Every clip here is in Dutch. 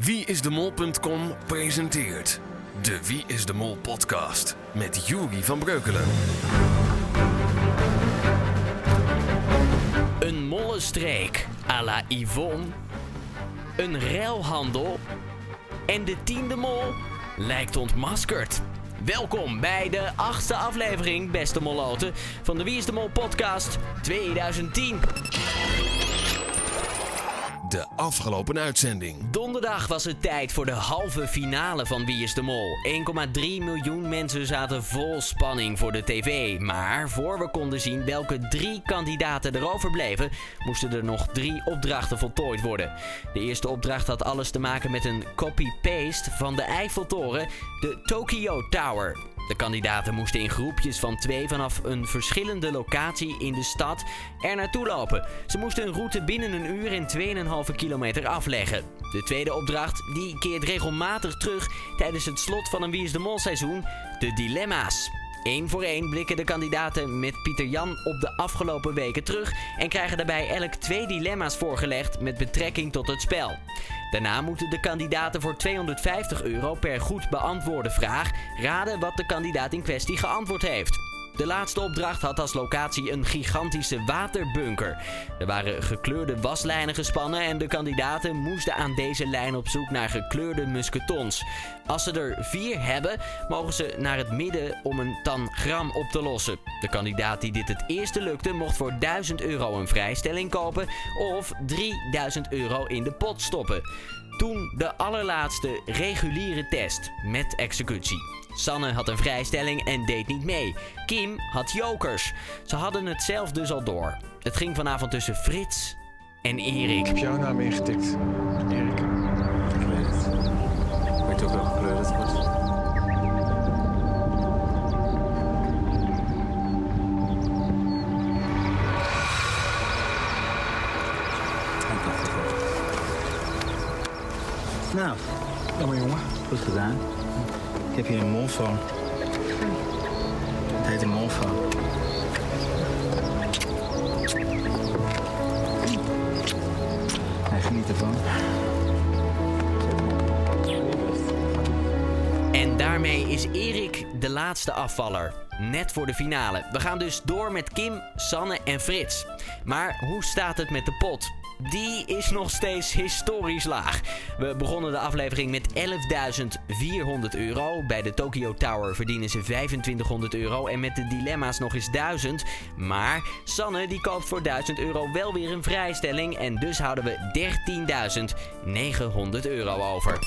Wieisdemol.com presenteert de Wie is de Mol podcast met Juri van Breukelen. Een mollenstreek à la Yvonne. Een ruilhandel. En de tiende mol lijkt ontmaskerd. Welkom bij de achtste aflevering, beste molloten, van de Wie is de Mol podcast 2010. De afgelopen uitzending. Donderdag was het tijd voor de halve finale van Wie is de Mol. 1,3 miljoen mensen zaten vol spanning voor de tv. Maar voor we konden zien welke drie kandidaten er overbleven, moesten er nog drie opdrachten voltooid worden. De eerste opdracht had alles te maken met een copy-paste van de Eiffeltoren, de Tokyo Tower. De kandidaten moesten in groepjes van twee vanaf een verschillende locatie in de stad er naartoe lopen. Ze moesten een route binnen een uur en 2,5 kilometer afleggen. De tweede opdracht die keert regelmatig terug tijdens het slot van een Wie is de Mol seizoen, de dilemma's. Eén voor één blikken de kandidaten met Pieter Jan op de afgelopen weken terug en krijgen daarbij elk twee dilemma's voorgelegd met betrekking tot het spel. Daarna moeten de kandidaten voor 250 euro per goed beantwoorde vraag raden wat de kandidaat in kwestie geantwoord heeft. De laatste opdracht had als locatie een gigantische waterbunker. Er waren gekleurde waslijnen gespannen en de kandidaten moesten aan deze lijn op zoek naar gekleurde musketons. Als ze er vier hebben, mogen ze naar het midden om een tangram op te lossen. De kandidaat die dit het eerste lukte, mocht voor 1000 euro een vrijstelling kopen of 3000 euro in de pot stoppen. Toen de allerlaatste reguliere test met executie. Sanne had een vrijstelling en deed niet mee. Kim had jokers. Ze hadden het zelf dus al door. Het ging vanavond tussen Frits en Erik. Ik heb jouw naam ingetikt, Erik. Nou, Jammer jongen. goed gedaan. Ik heb hier een molfoon. Het heet een molfoon. Hij geniet ervan. En daarmee is Erik de laatste afvaller. Net voor de finale. We gaan dus door met Kim, Sanne en Frits. Maar hoe staat het met de pot? Die is nog steeds historisch laag. We begonnen de aflevering met 11.400 euro. Bij de Tokyo Tower verdienen ze 2500 euro. En met de dilemma's nog eens 1000. Maar Sanne die koopt voor 1000 euro wel weer een vrijstelling. En dus houden we 13.900 euro over.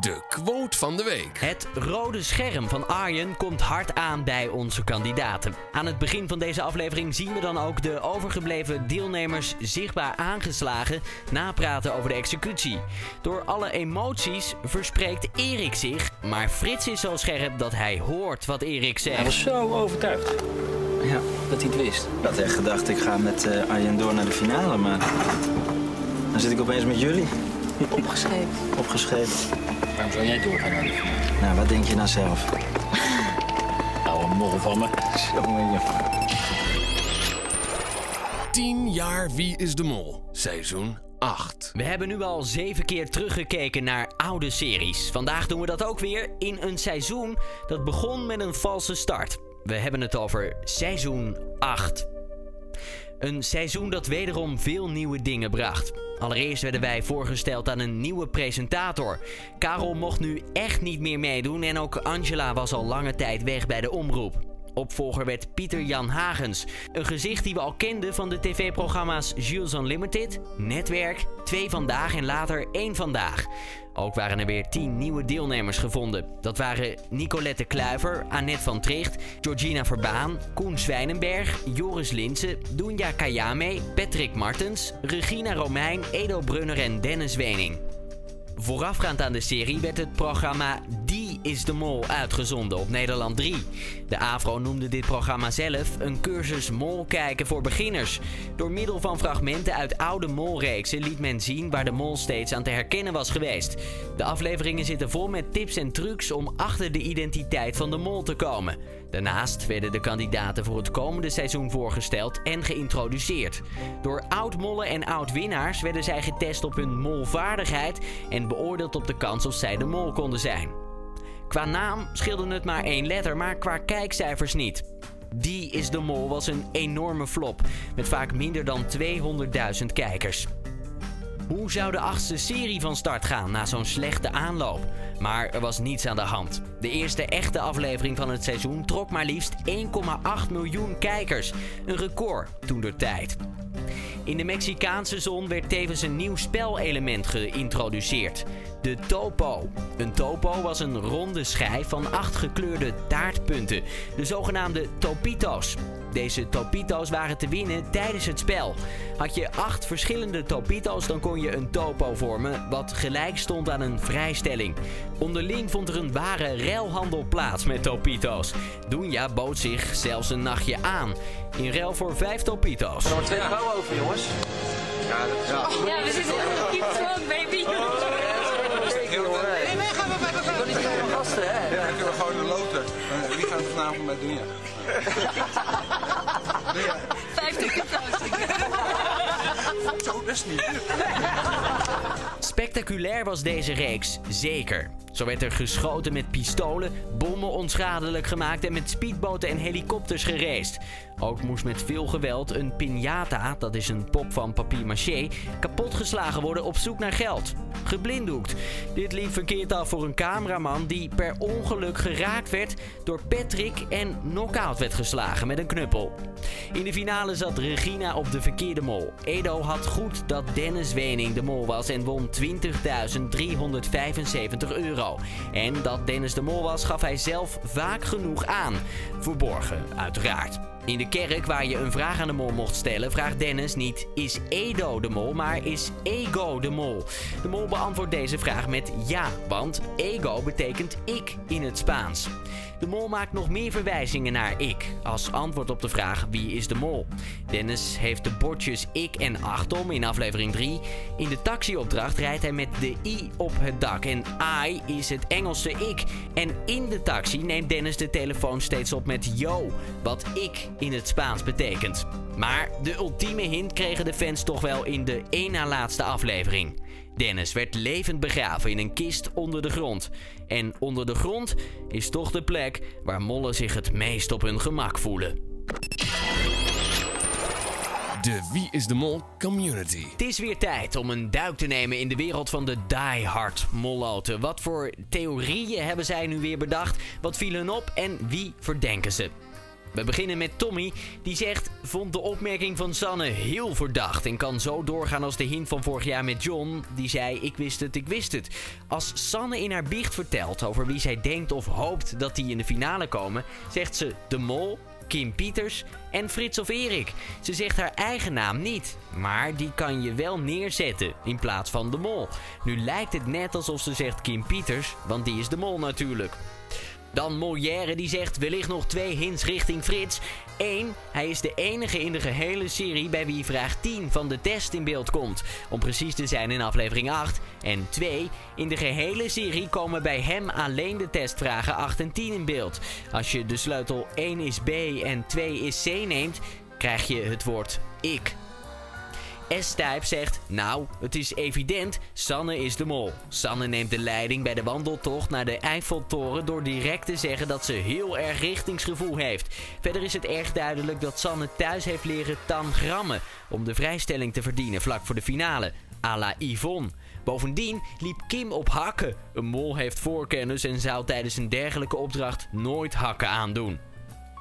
De quote van de week. Het rode scherm van Arjen komt hard aan bij onze kandidaten. Aan het begin van deze aflevering zien we dan ook de overgebleven deelnemers zichtbaar aangeslagen napraten over de executie. Door alle emoties verspreekt Erik zich, maar Frits is zo scherp dat hij hoort wat Erik Hij zegt. was zo overtuigd Ja, dat hij het wist. ik had echt gedacht ik ga met eh, Arjen door naar de finale, maar dan zit ik opeens met jullie Opgeschreven. opgeschreven. Waarom zou jij doorgaan? Nou, wat denk je nou zelf? Nou, een morgen van me. Jongen, jongen. 10 jaar Wie is de Mol, seizoen 8. We hebben nu al zeven keer teruggekeken naar oude series. Vandaag doen we dat ook weer in een seizoen dat begon met een valse start. We hebben het over seizoen 8. Een seizoen dat wederom veel nieuwe dingen bracht. Allereerst werden wij voorgesteld aan een nieuwe presentator. Karel mocht nu echt niet meer meedoen en ook Angela was al lange tijd weg bij de omroep. Opvolger werd Pieter Jan Hagens. Een gezicht die we al kenden van de tv-programma's Jules Unlimited, Netwerk, Twee Vandaag en later Eén Vandaag. Ook waren er weer tien nieuwe deelnemers gevonden. Dat waren Nicolette Kluiver, Annette van Tricht, Georgina Verbaan, Koen Zwijnenberg, Joris Linsen, Dunja Kayame, Patrick Martens, Regina Romein, Edo Brunner en Dennis Wening. Voorafgaand aan de serie werd het programma is de Mol uitgezonden op Nederland 3. De AVRO noemde dit programma zelf een cursus mol kijken voor beginners. Door middel van fragmenten uit oude molreeksen liet men zien waar de mol steeds aan te herkennen was geweest. De afleveringen zitten vol met tips en trucs om achter de identiteit van de mol te komen. Daarnaast werden de kandidaten voor het komende seizoen voorgesteld en geïntroduceerd. Door oud-mollen en oud-winnaars werden zij getest op hun molvaardigheid en beoordeeld op de kans of zij de mol konden zijn. Qua naam scheelde het maar één letter, maar qua kijkcijfers niet. Die is de Mol was een enorme flop, met vaak minder dan 200.000 kijkers. Hoe zou de achtste serie van start gaan na zo'n slechte aanloop? Maar er was niets aan de hand. De eerste echte aflevering van het seizoen trok maar liefst 1,8 miljoen kijkers. Een record toen der tijd. In de Mexicaanse zon werd tevens een nieuw spelelement geïntroduceerd. De topo. Een topo was een ronde schijf van acht gekleurde taartpunten, de zogenaamde topitos. Deze topito's waren te winnen tijdens het spel. Had je acht verschillende topito's, dan kon je een topo vormen, wat gelijk stond aan een vrijstelling. Onderling vond er een ware ruilhandel plaats met topito's. Doenja bood zich zelfs een nachtje aan. In ruil voor vijf topito's. Er wordt twee vrouwen over, jongens. Ja, dat, ja. Ja, we zitten keep strong, baby. Erg. Nee, wij gaan we bij elkaar. niet veel gasten, hè? Ja, dan kunnen we gewoon de loten. Wie gaat vanavond met doen? Ja. 50 Zo, best niet. Spectaculair was deze reeks, zeker. Zo werd er geschoten met pistolen, bommen onschadelijk gemaakt en met speedboten en helikopters gereest. Ook moest met veel geweld een piñata, dat is een pop van papier-maché, kapotgeslagen worden op zoek naar geld. Geblinddoekt. Dit liep verkeerd af voor een cameraman die per ongeluk geraakt werd door Patrick en knock-out werd geslagen met een knuppel. In de finale zat Regina op de verkeerde mol. Edo had goed dat Dennis Wening de mol was en won 20.375 euro. En dat Dennis de mol was gaf hij zelf vaak genoeg aan. Verborgen, uiteraard. In de kerk waar je een vraag aan de mol mocht stellen, vraagt Dennis niet is Edo de mol, maar is ego de mol. De mol beantwoordt deze vraag met ja, want ego betekent ik in het Spaans. De mol maakt nog meer verwijzingen naar ik, als antwoord op de vraag wie is de mol. Dennis heeft de bordjes ik en achtom in aflevering 3. In de taxiopdracht rijdt hij met de i op het dak en I is het Engelse ik. En in de taxi neemt Dennis de telefoon steeds op met yo, wat ik in het Spaans betekent. Maar de ultieme hint kregen de fans toch wel in de één na laatste aflevering. Dennis werd levend begraven in een kist onder de grond. En onder de grond is toch de plek waar mollen zich het meest op hun gemak voelen. De Wie is de Mol community. Het is weer tijd om een duik te nemen in de wereld van de diehard molloten. Wat voor theorieën hebben zij nu weer bedacht? Wat viel hun op en wie verdenken ze? We beginnen met Tommy, die zegt: Vond de opmerking van Sanne heel verdacht. En kan zo doorgaan als de hint van vorig jaar met John, die zei: Ik wist het, ik wist het. Als Sanne in haar biecht vertelt over wie zij denkt of hoopt dat die in de finale komen, zegt ze: De Mol, Kim Pieters en Frits of Erik. Ze zegt haar eigen naam niet, maar die kan je wel neerzetten in plaats van de mol. Nu lijkt het net alsof ze zegt Kim Pieters, want die is de mol natuurlijk. Dan Molière die zegt wellicht nog twee hints richting Frits. 1. Hij is de enige in de gehele serie bij wie vraag 10 van de test in beeld komt. Om precies te zijn in aflevering 8. En 2. In de gehele serie komen bij hem alleen de testvragen 8 en 10 in beeld. Als je de sleutel 1 is B en 2 is C neemt, krijg je het woord ik. S-Type zegt, nou, het is evident, Sanne is de mol. Sanne neemt de leiding bij de wandeltocht naar de Eiffeltoren door direct te zeggen dat ze heel erg richtingsgevoel heeft. Verder is het erg duidelijk dat Sanne thuis heeft leren tangrammen om de vrijstelling te verdienen vlak voor de finale. à la Yvonne. Bovendien liep Kim op hakken. Een mol heeft voorkennis en zou tijdens een dergelijke opdracht nooit hakken aandoen.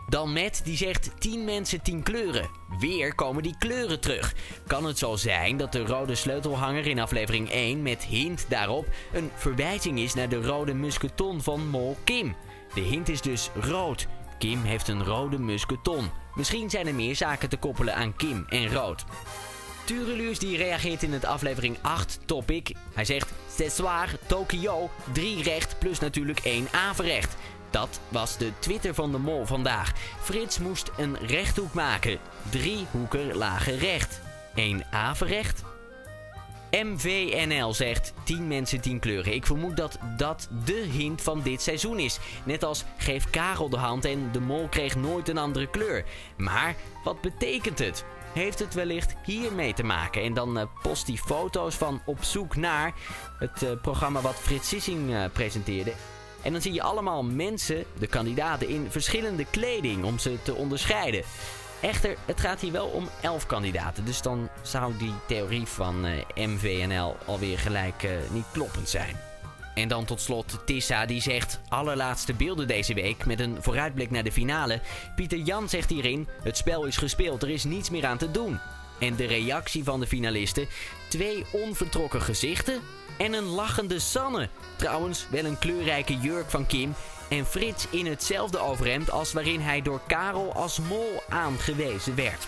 Dan Matt die zegt 10 mensen 10 kleuren. Weer komen die kleuren terug. Kan het zo zijn dat de rode sleutelhanger in aflevering 1 met hint daarop een verwijzing is naar de rode musketon van Mol Kim? De hint is dus rood. Kim heeft een rode musketon. Misschien zijn er meer zaken te koppelen aan Kim en rood. Tureluurs die reageert in het aflevering 8 topic. Hij zegt, ce soir, Tokio, 3 recht plus natuurlijk 1 averecht. Dat was de Twitter van de Mol vandaag. Frits moest een rechthoek maken. Drie hoeken lagen recht. 1 averecht. MVNL zegt 10 mensen 10 kleuren. Ik vermoed dat dat de hint van dit seizoen is. Net als geef Karel de hand en de mol kreeg nooit een andere kleur. Maar wat betekent het? Heeft het wellicht hiermee te maken? En dan uh, post hij foto's van Op zoek naar het uh, programma wat Frits Sissing uh, presenteerde. En dan zie je allemaal mensen, de kandidaten, in verschillende kleding om ze te onderscheiden. Echter, het gaat hier wel om 11 kandidaten. Dus dan zou die theorie van uh, MVNL alweer gelijk uh, niet kloppend zijn. En dan tot slot Tissa die zegt allerlaatste beelden deze week met een vooruitblik naar de finale. Pieter Jan zegt hierin: het spel is gespeeld, er is niets meer aan te doen. En de reactie van de finalisten: twee onvertrokken gezichten en een lachende Sanne. Trouwens, wel een kleurrijke jurk van Kim. En Frits in hetzelfde overhemd als waarin hij door Karel als mol aangewezen werd.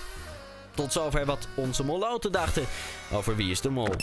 Tot zover wat onze moloten dachten over Wie is de Mol.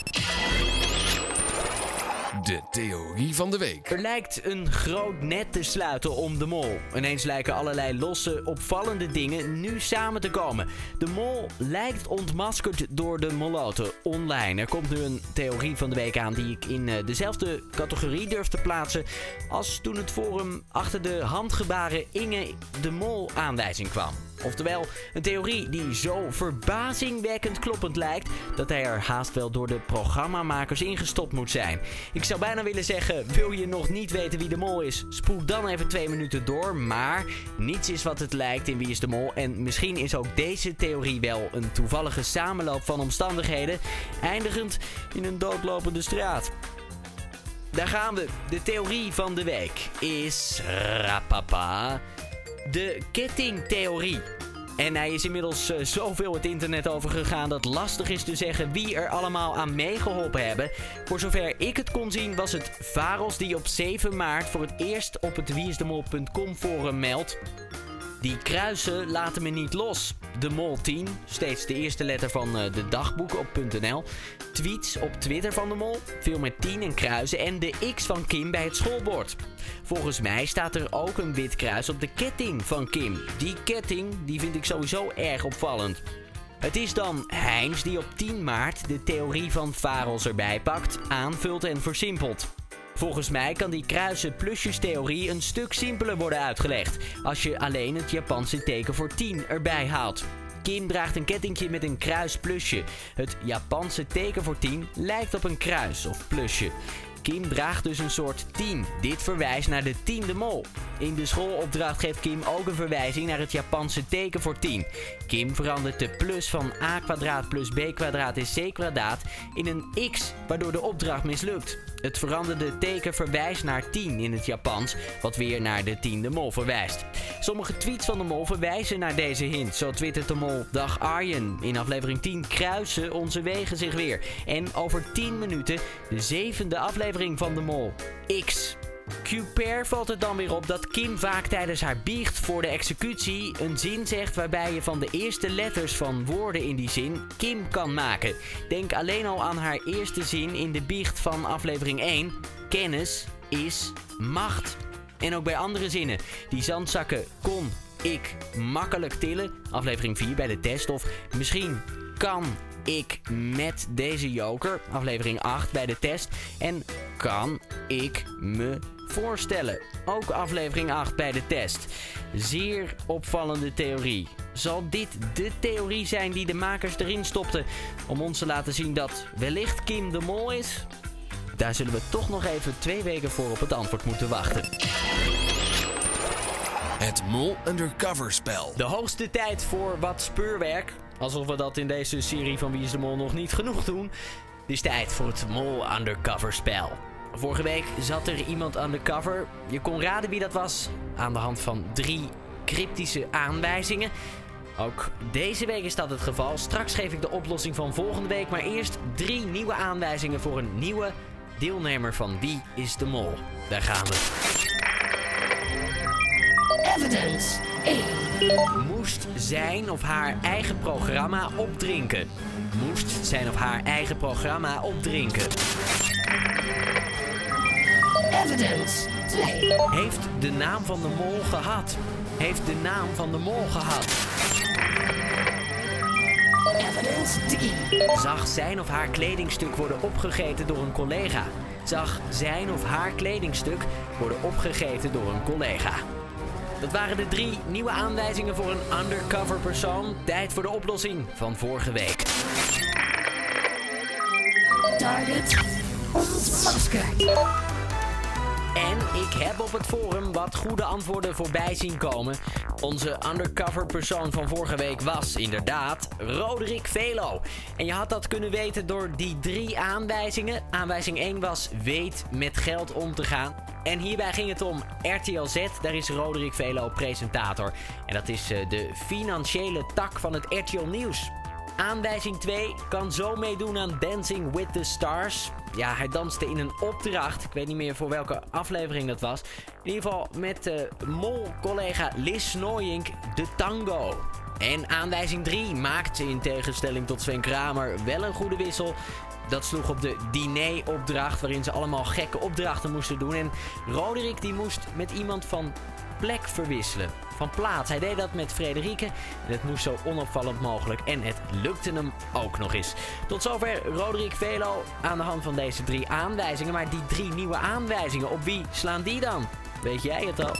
De theorie van de week. Er lijkt een groot net te sluiten om de mol. Ineens lijken allerlei losse, opvallende dingen nu samen te komen. De mol lijkt ontmaskerd door de moloten online. Er komt nu een theorie van de week aan die ik in uh, dezelfde categorie durf te plaatsen als toen het forum achter de handgebaren Inge de Mol aanwijzing kwam. Oftewel, een theorie die zo verbazingwekkend kloppend lijkt dat hij er haast wel door de programmamakers ingestopt moet zijn. Ik zou bijna willen zeggen: wil je nog niet weten wie de mol is? Spoel dan even twee minuten door. Maar niets is wat het lijkt in Wie is de Mol. En misschien is ook deze theorie wel een toevallige samenloop van omstandigheden, eindigend in een doodlopende straat. Daar gaan we. De theorie van de week is. Rapapa de kettingtheorie. En hij is inmiddels uh, zoveel het internet over gegaan dat lastig is te zeggen wie er allemaal aan meegeholpen hebben. Voor zover ik het kon zien was het Varos die op 7 maart voor het eerst op het wieisdemol.com forum meldt. Die kruisen laten me niet los. De Mol 10, steeds de eerste letter van uh, de dagboeken op .nl. Tweets op Twitter van de Mol, veel met 10 en kruisen. En de X van Kim bij het schoolbord. Volgens mij staat er ook een wit kruis op de ketting van Kim. Die ketting die vind ik sowieso erg opvallend. Het is dan Heinz die op 10 maart de theorie van Faros erbij pakt, aanvult en versimpelt. Volgens mij kan die kruisen plusjes theorie een stuk simpeler worden uitgelegd als je alleen het Japanse teken voor 10 erbij haalt. Kim draagt een kettingje met een kruisplusje. Het Japanse teken voor 10 lijkt op een kruis of plusje. Kim draagt dus een soort 10. Dit verwijst naar de tiende mol. In de schoolopdracht geeft Kim ook een verwijzing naar het Japanse teken voor 10. Kim verandert de plus van a kwadraat plus b kwadraat is c kwadraat in een x, waardoor de opdracht mislukt. Het veranderde teken verwijst naar 10 in het Japans, wat weer naar de tiende mol verwijst. Sommige tweets van de mol verwijzen naar deze hint. Zo twittert de mol: Dag Arjen. In aflevering 10 kruisen onze wegen zich weer. En over 10 minuten de zevende aflevering van de mol. X. Cuper valt het dan weer op dat Kim vaak tijdens haar biecht voor de executie een zin zegt waarbij je van de eerste letters van woorden in die zin Kim kan maken. Denk alleen al aan haar eerste zin in de biecht van aflevering 1. Kennis is macht. En ook bij andere zinnen. Die zandzakken kon ik makkelijk tillen. Aflevering 4 bij de test. Of misschien kan ik met deze joker. Aflevering 8 bij de test. En kan ik me voorstellen. Ook aflevering 8 bij de test. Zeer opvallende theorie. Zal dit de theorie zijn die de makers erin stopten om ons te laten zien dat wellicht Kim de Mol is? Daar zullen we toch nog even twee weken voor op het antwoord moeten wachten. Het Mol Undercover spel. De hoogste tijd voor wat speurwerk. Alsof we dat in deze serie van Wie is de Mol nog niet genoeg doen. Het is tijd voor het Mol Undercover spel. Vorige week zat er iemand undercover. Je kon raden wie dat was aan de hand van drie cryptische aanwijzingen. Ook deze week is dat het geval. Straks geef ik de oplossing van volgende week. Maar eerst drie nieuwe aanwijzingen voor een nieuwe deelnemer van Wie is de Mol. Daar gaan we. Evidence 1. Moest zijn of haar eigen programma opdrinken. Moest zijn of haar eigen programma opdrinken. Evidence 2. Heeft de naam van de mol gehad. Heeft de naam van de mol gehad. Evidence 3. Zag zijn of haar kledingstuk worden opgegeten door een collega. Zag zijn of haar kledingstuk worden opgegeten door een collega. Dat waren de drie nieuwe aanwijzingen voor een undercover persoon. Tijd voor de oplossing van vorige week. Target ontmaskerd. Heb op het forum wat goede antwoorden voorbij zien komen. Onze undercover persoon van vorige week was inderdaad Roderick Velo. En je had dat kunnen weten door die drie aanwijzingen. Aanwijzing 1 was weet met geld om te gaan. En hierbij ging het om RTL Z, daar is Roderick Velo presentator. En dat is eh, de financiële tak van het RTL Nieuws. Aanwijzing 2 kan zo meedoen aan Dancing with the Stars. Ja, hij danste in een opdracht. Ik weet niet meer voor welke aflevering dat was. In ieder geval met uh, mol-collega Liz Nooyink de tango. En aanwijzing 3 maakt in tegenstelling tot Sven Kramer wel een goede wissel. Dat sloeg op de diner-opdracht waarin ze allemaal gekke opdrachten moesten doen. En Roderick die moest met iemand van plek verwisselen. Van plaats. Hij deed dat met Frederike. En het moest zo onopvallend mogelijk. En het lukte hem ook nog eens. Tot zover Roderick Velo aan de hand van deze drie aanwijzingen. Maar die drie nieuwe aanwijzingen, op wie slaan die dan? Weet jij het al?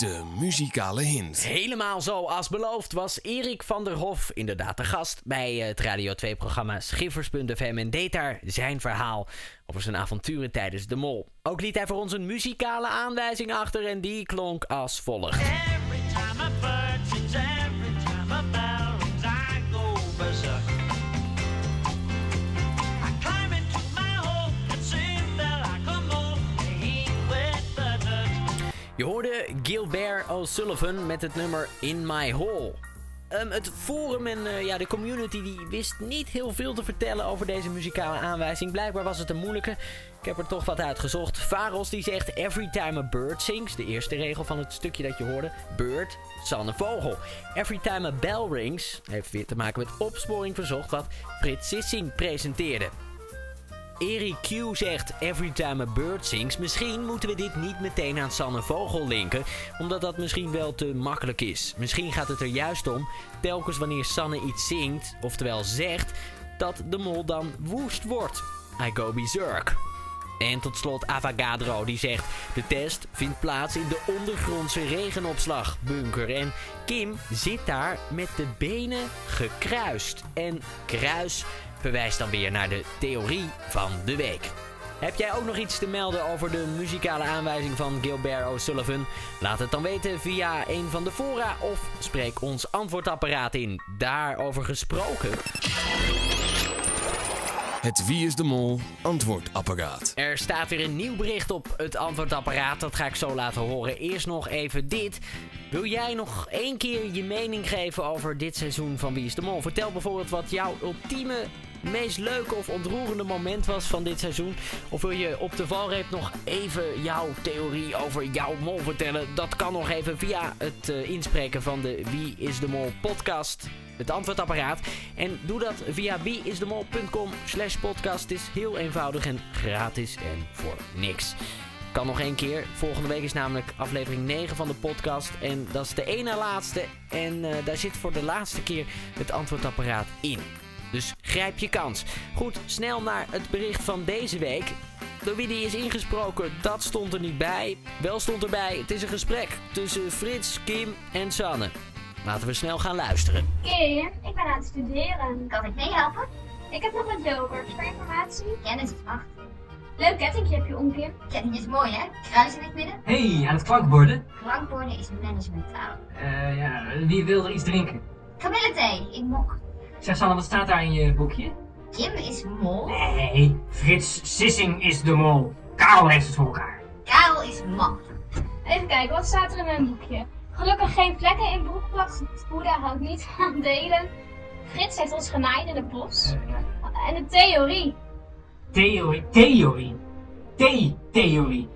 De muzikale hint. Helemaal zoals beloofd was Erik van der Hof inderdaad de gast bij het Radio 2-programma Schiffers.fm en deed daar zijn verhaal over zijn avonturen tijdens de mol. Ook liet hij voor ons een muzikale aanwijzing achter en die klonk als volgt. Je hoorde Gilbert O'Sullivan met het nummer In My Hole. Ehm, het forum en eh, ja, de community die wist niet heel veel te vertellen over deze muzikale aanwijzing. Blijkbaar was het een moeilijke. Ik heb er toch wat uitgezocht. Faros die zegt Every time a bird sings. De eerste regel van het stukje dat je hoorde. Bird, Sanne Vogel. Every time a bell rings. Heeft weer te maken met opsporing verzocht wat Frits Sissing presenteerde. Eric Q zegt Every time a bird sings. Misschien moeten we dit niet meteen aan Sanne Vogel linken, omdat dat misschien wel te makkelijk is. Misschien gaat het er juist om, telkens wanneer Sanne iets zingt, oftewel zegt, dat de mol dan woest wordt. I go berserk. En tot slot Avogadro die zegt: De test vindt plaats in de ondergrondse regenopslagbunker. En Kim zit daar met de benen gekruist. En kruis verwijst dan weer naar de theorie van de week. Heb jij ook nog iets te melden over de muzikale aanwijzing van Gilbert O'Sullivan? Laat het dan weten via een van de fora of spreek ons antwoordapparaat in. Daarover gesproken. Het Wie is de Mol antwoordapparaat. Er staat weer een nieuw bericht op het antwoordapparaat. Dat ga ik zo laten horen. Eerst nog even dit. Wil jij nog één keer je mening geven over dit seizoen van Wie is de Mol? Vertel bijvoorbeeld wat jouw ultieme, meest leuke of ontroerende moment was van dit seizoen. Of wil je op de valreep nog even jouw theorie over jouw mol vertellen? Dat kan nog even via het eh, inspreken van de Wie is de Mol podcast het antwoordapparaat. En doe dat via wieisdemol.com slash podcast. Het is heel eenvoudig en gratis en voor niks. Kan nog één keer. Volgende week is namelijk aflevering 9 van de podcast. En dat is de ene laatste. En eh, daar zit voor de laatste keer het antwoordapparaat in. Dus grijp je kans. Goed, snel naar het bericht van deze week. Door wie die is ingesproken, dat stond er niet bij. Wel stond erbij, het is een gesprek tussen Frits, Kim en Sanne. Laten we snel gaan luisteren. Kim, ik ben aan het studeren. Kan ik meehelpen? Ik heb nog wat jokers voor informatie. Kennis is macht. Leuk kettingje heb je om, Kim. Ketting is mooi, hè? Kruis in het midden. hey, aan het klankborden? Klankborden is managementtaal. Eh, ja, wie wil er iets drinken? Kamillethee, ik mok. Zeg Sanne, wat staat daar in je boekje? Kim is mol. Nee, Frits Sissing is de mol. Karel heeft het voor elkaar. Karel is macht. Even kijken, wat staat er in mijn boekje? Gelukkig geen vlekken in broekpas. Poeder houdt niet van delen. Frits heeft ons genaaid in de bos. Eh, ja. En de theorie. Theorie, theorie. Thee-theorie.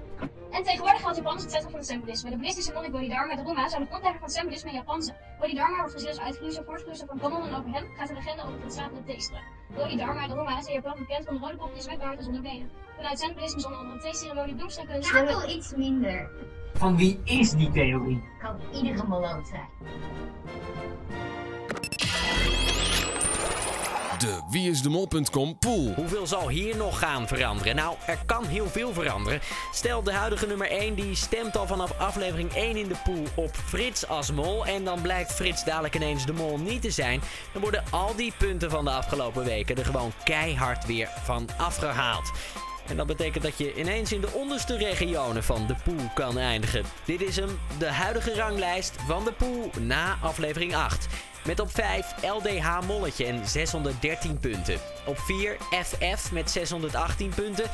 En tegenwoordig als Japanners het centrum van het symbolisme. De boeddhistische monnik Bodhidharma Druma zou de grondlegger van het symbolisme in Japan zijn. Bodhidharma wordt gezien als uitvloeisel, voortvloeisel van Ganon en over hem gaat de legende over het ontstaan van de theestra. Bodhidharma Druma is in Japan bekend van de rode kopjes met baard en zonder benen. Vanuit zijn boeddhisme zonder andere theeceremonie, bloemstrekkunst... Praat al iets minder. Van wie is die theorie? Kan iedere moloot zijn. De wieisdemol.com pool. Hoeveel zal hier nog gaan veranderen? Nou, er kan heel veel veranderen. Stel, de huidige nummer 1 die stemt al vanaf aflevering 1 in de pool op Frits als mol. En dan blijkt Frits dadelijk ineens de mol niet te zijn. Dan worden al die punten van de afgelopen weken er gewoon keihard weer van afgehaald. En dat betekent dat je ineens in de onderste regionen van de pool kan eindigen. Dit is hem, de huidige ranglijst van de pool na aflevering 8. Met op 5 LDH Molletje en 613 punten. Op 4 FF met 618 punten.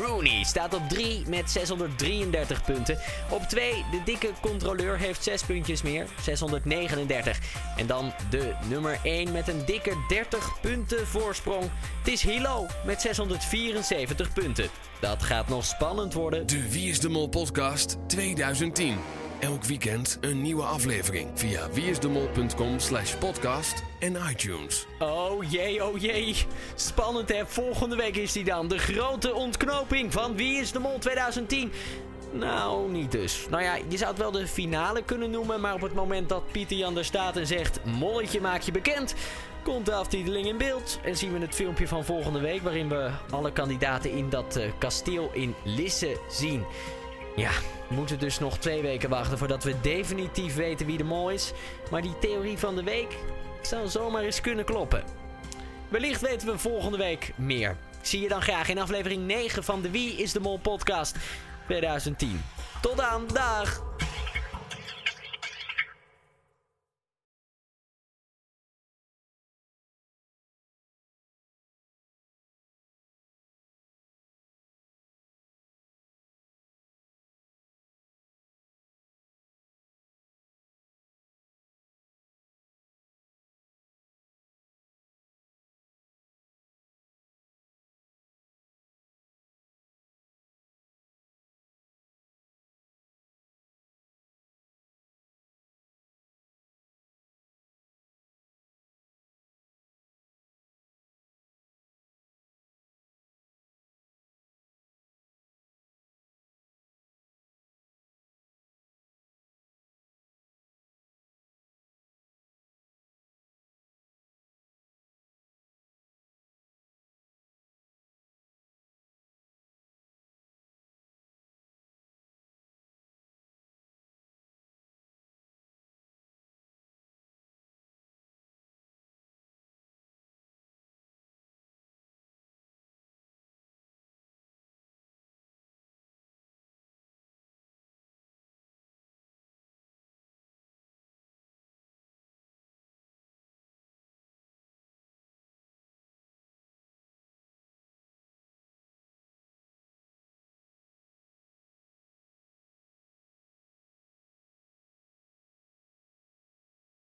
Rooney staat op 3 met 633 punten. Op 2 de dikke controleur heeft 6 puntjes meer, 639. En dan de nummer 1 met een dikke 30 punten voorsprong. Het is Hilo met 674 punten. Dat gaat nog spannend worden. De Wie is de Mol podcast 2010. Elk weekend een nieuwe aflevering via wieisdemol.com slash podcast en iTunes. Oh jee, oh jee. Spannend hè. Volgende week is die dan. De grote ontknoping van Wie is de Mol 2010. Nou, niet dus. Nou ja, je zou het wel de finale kunnen noemen. Maar op het moment dat Pieter Jan er staat en zegt... Molletje maak je bekend... Komt de aftiteling in beeld en zien we het filmpje van volgende week... waarin we alle kandidaten in dat eh, kasteel in Lisse zien. Ja, we moeten dus nog twee weken wachten voordat we definitief weten wie de mol is. Maar die theorie van de week zou zomaar eens kunnen kloppen. Wellicht weten we volgende week meer. Zie je dan graag in aflevering 9 van de Wie is de Mol podcast 2010. Tot dan, dag!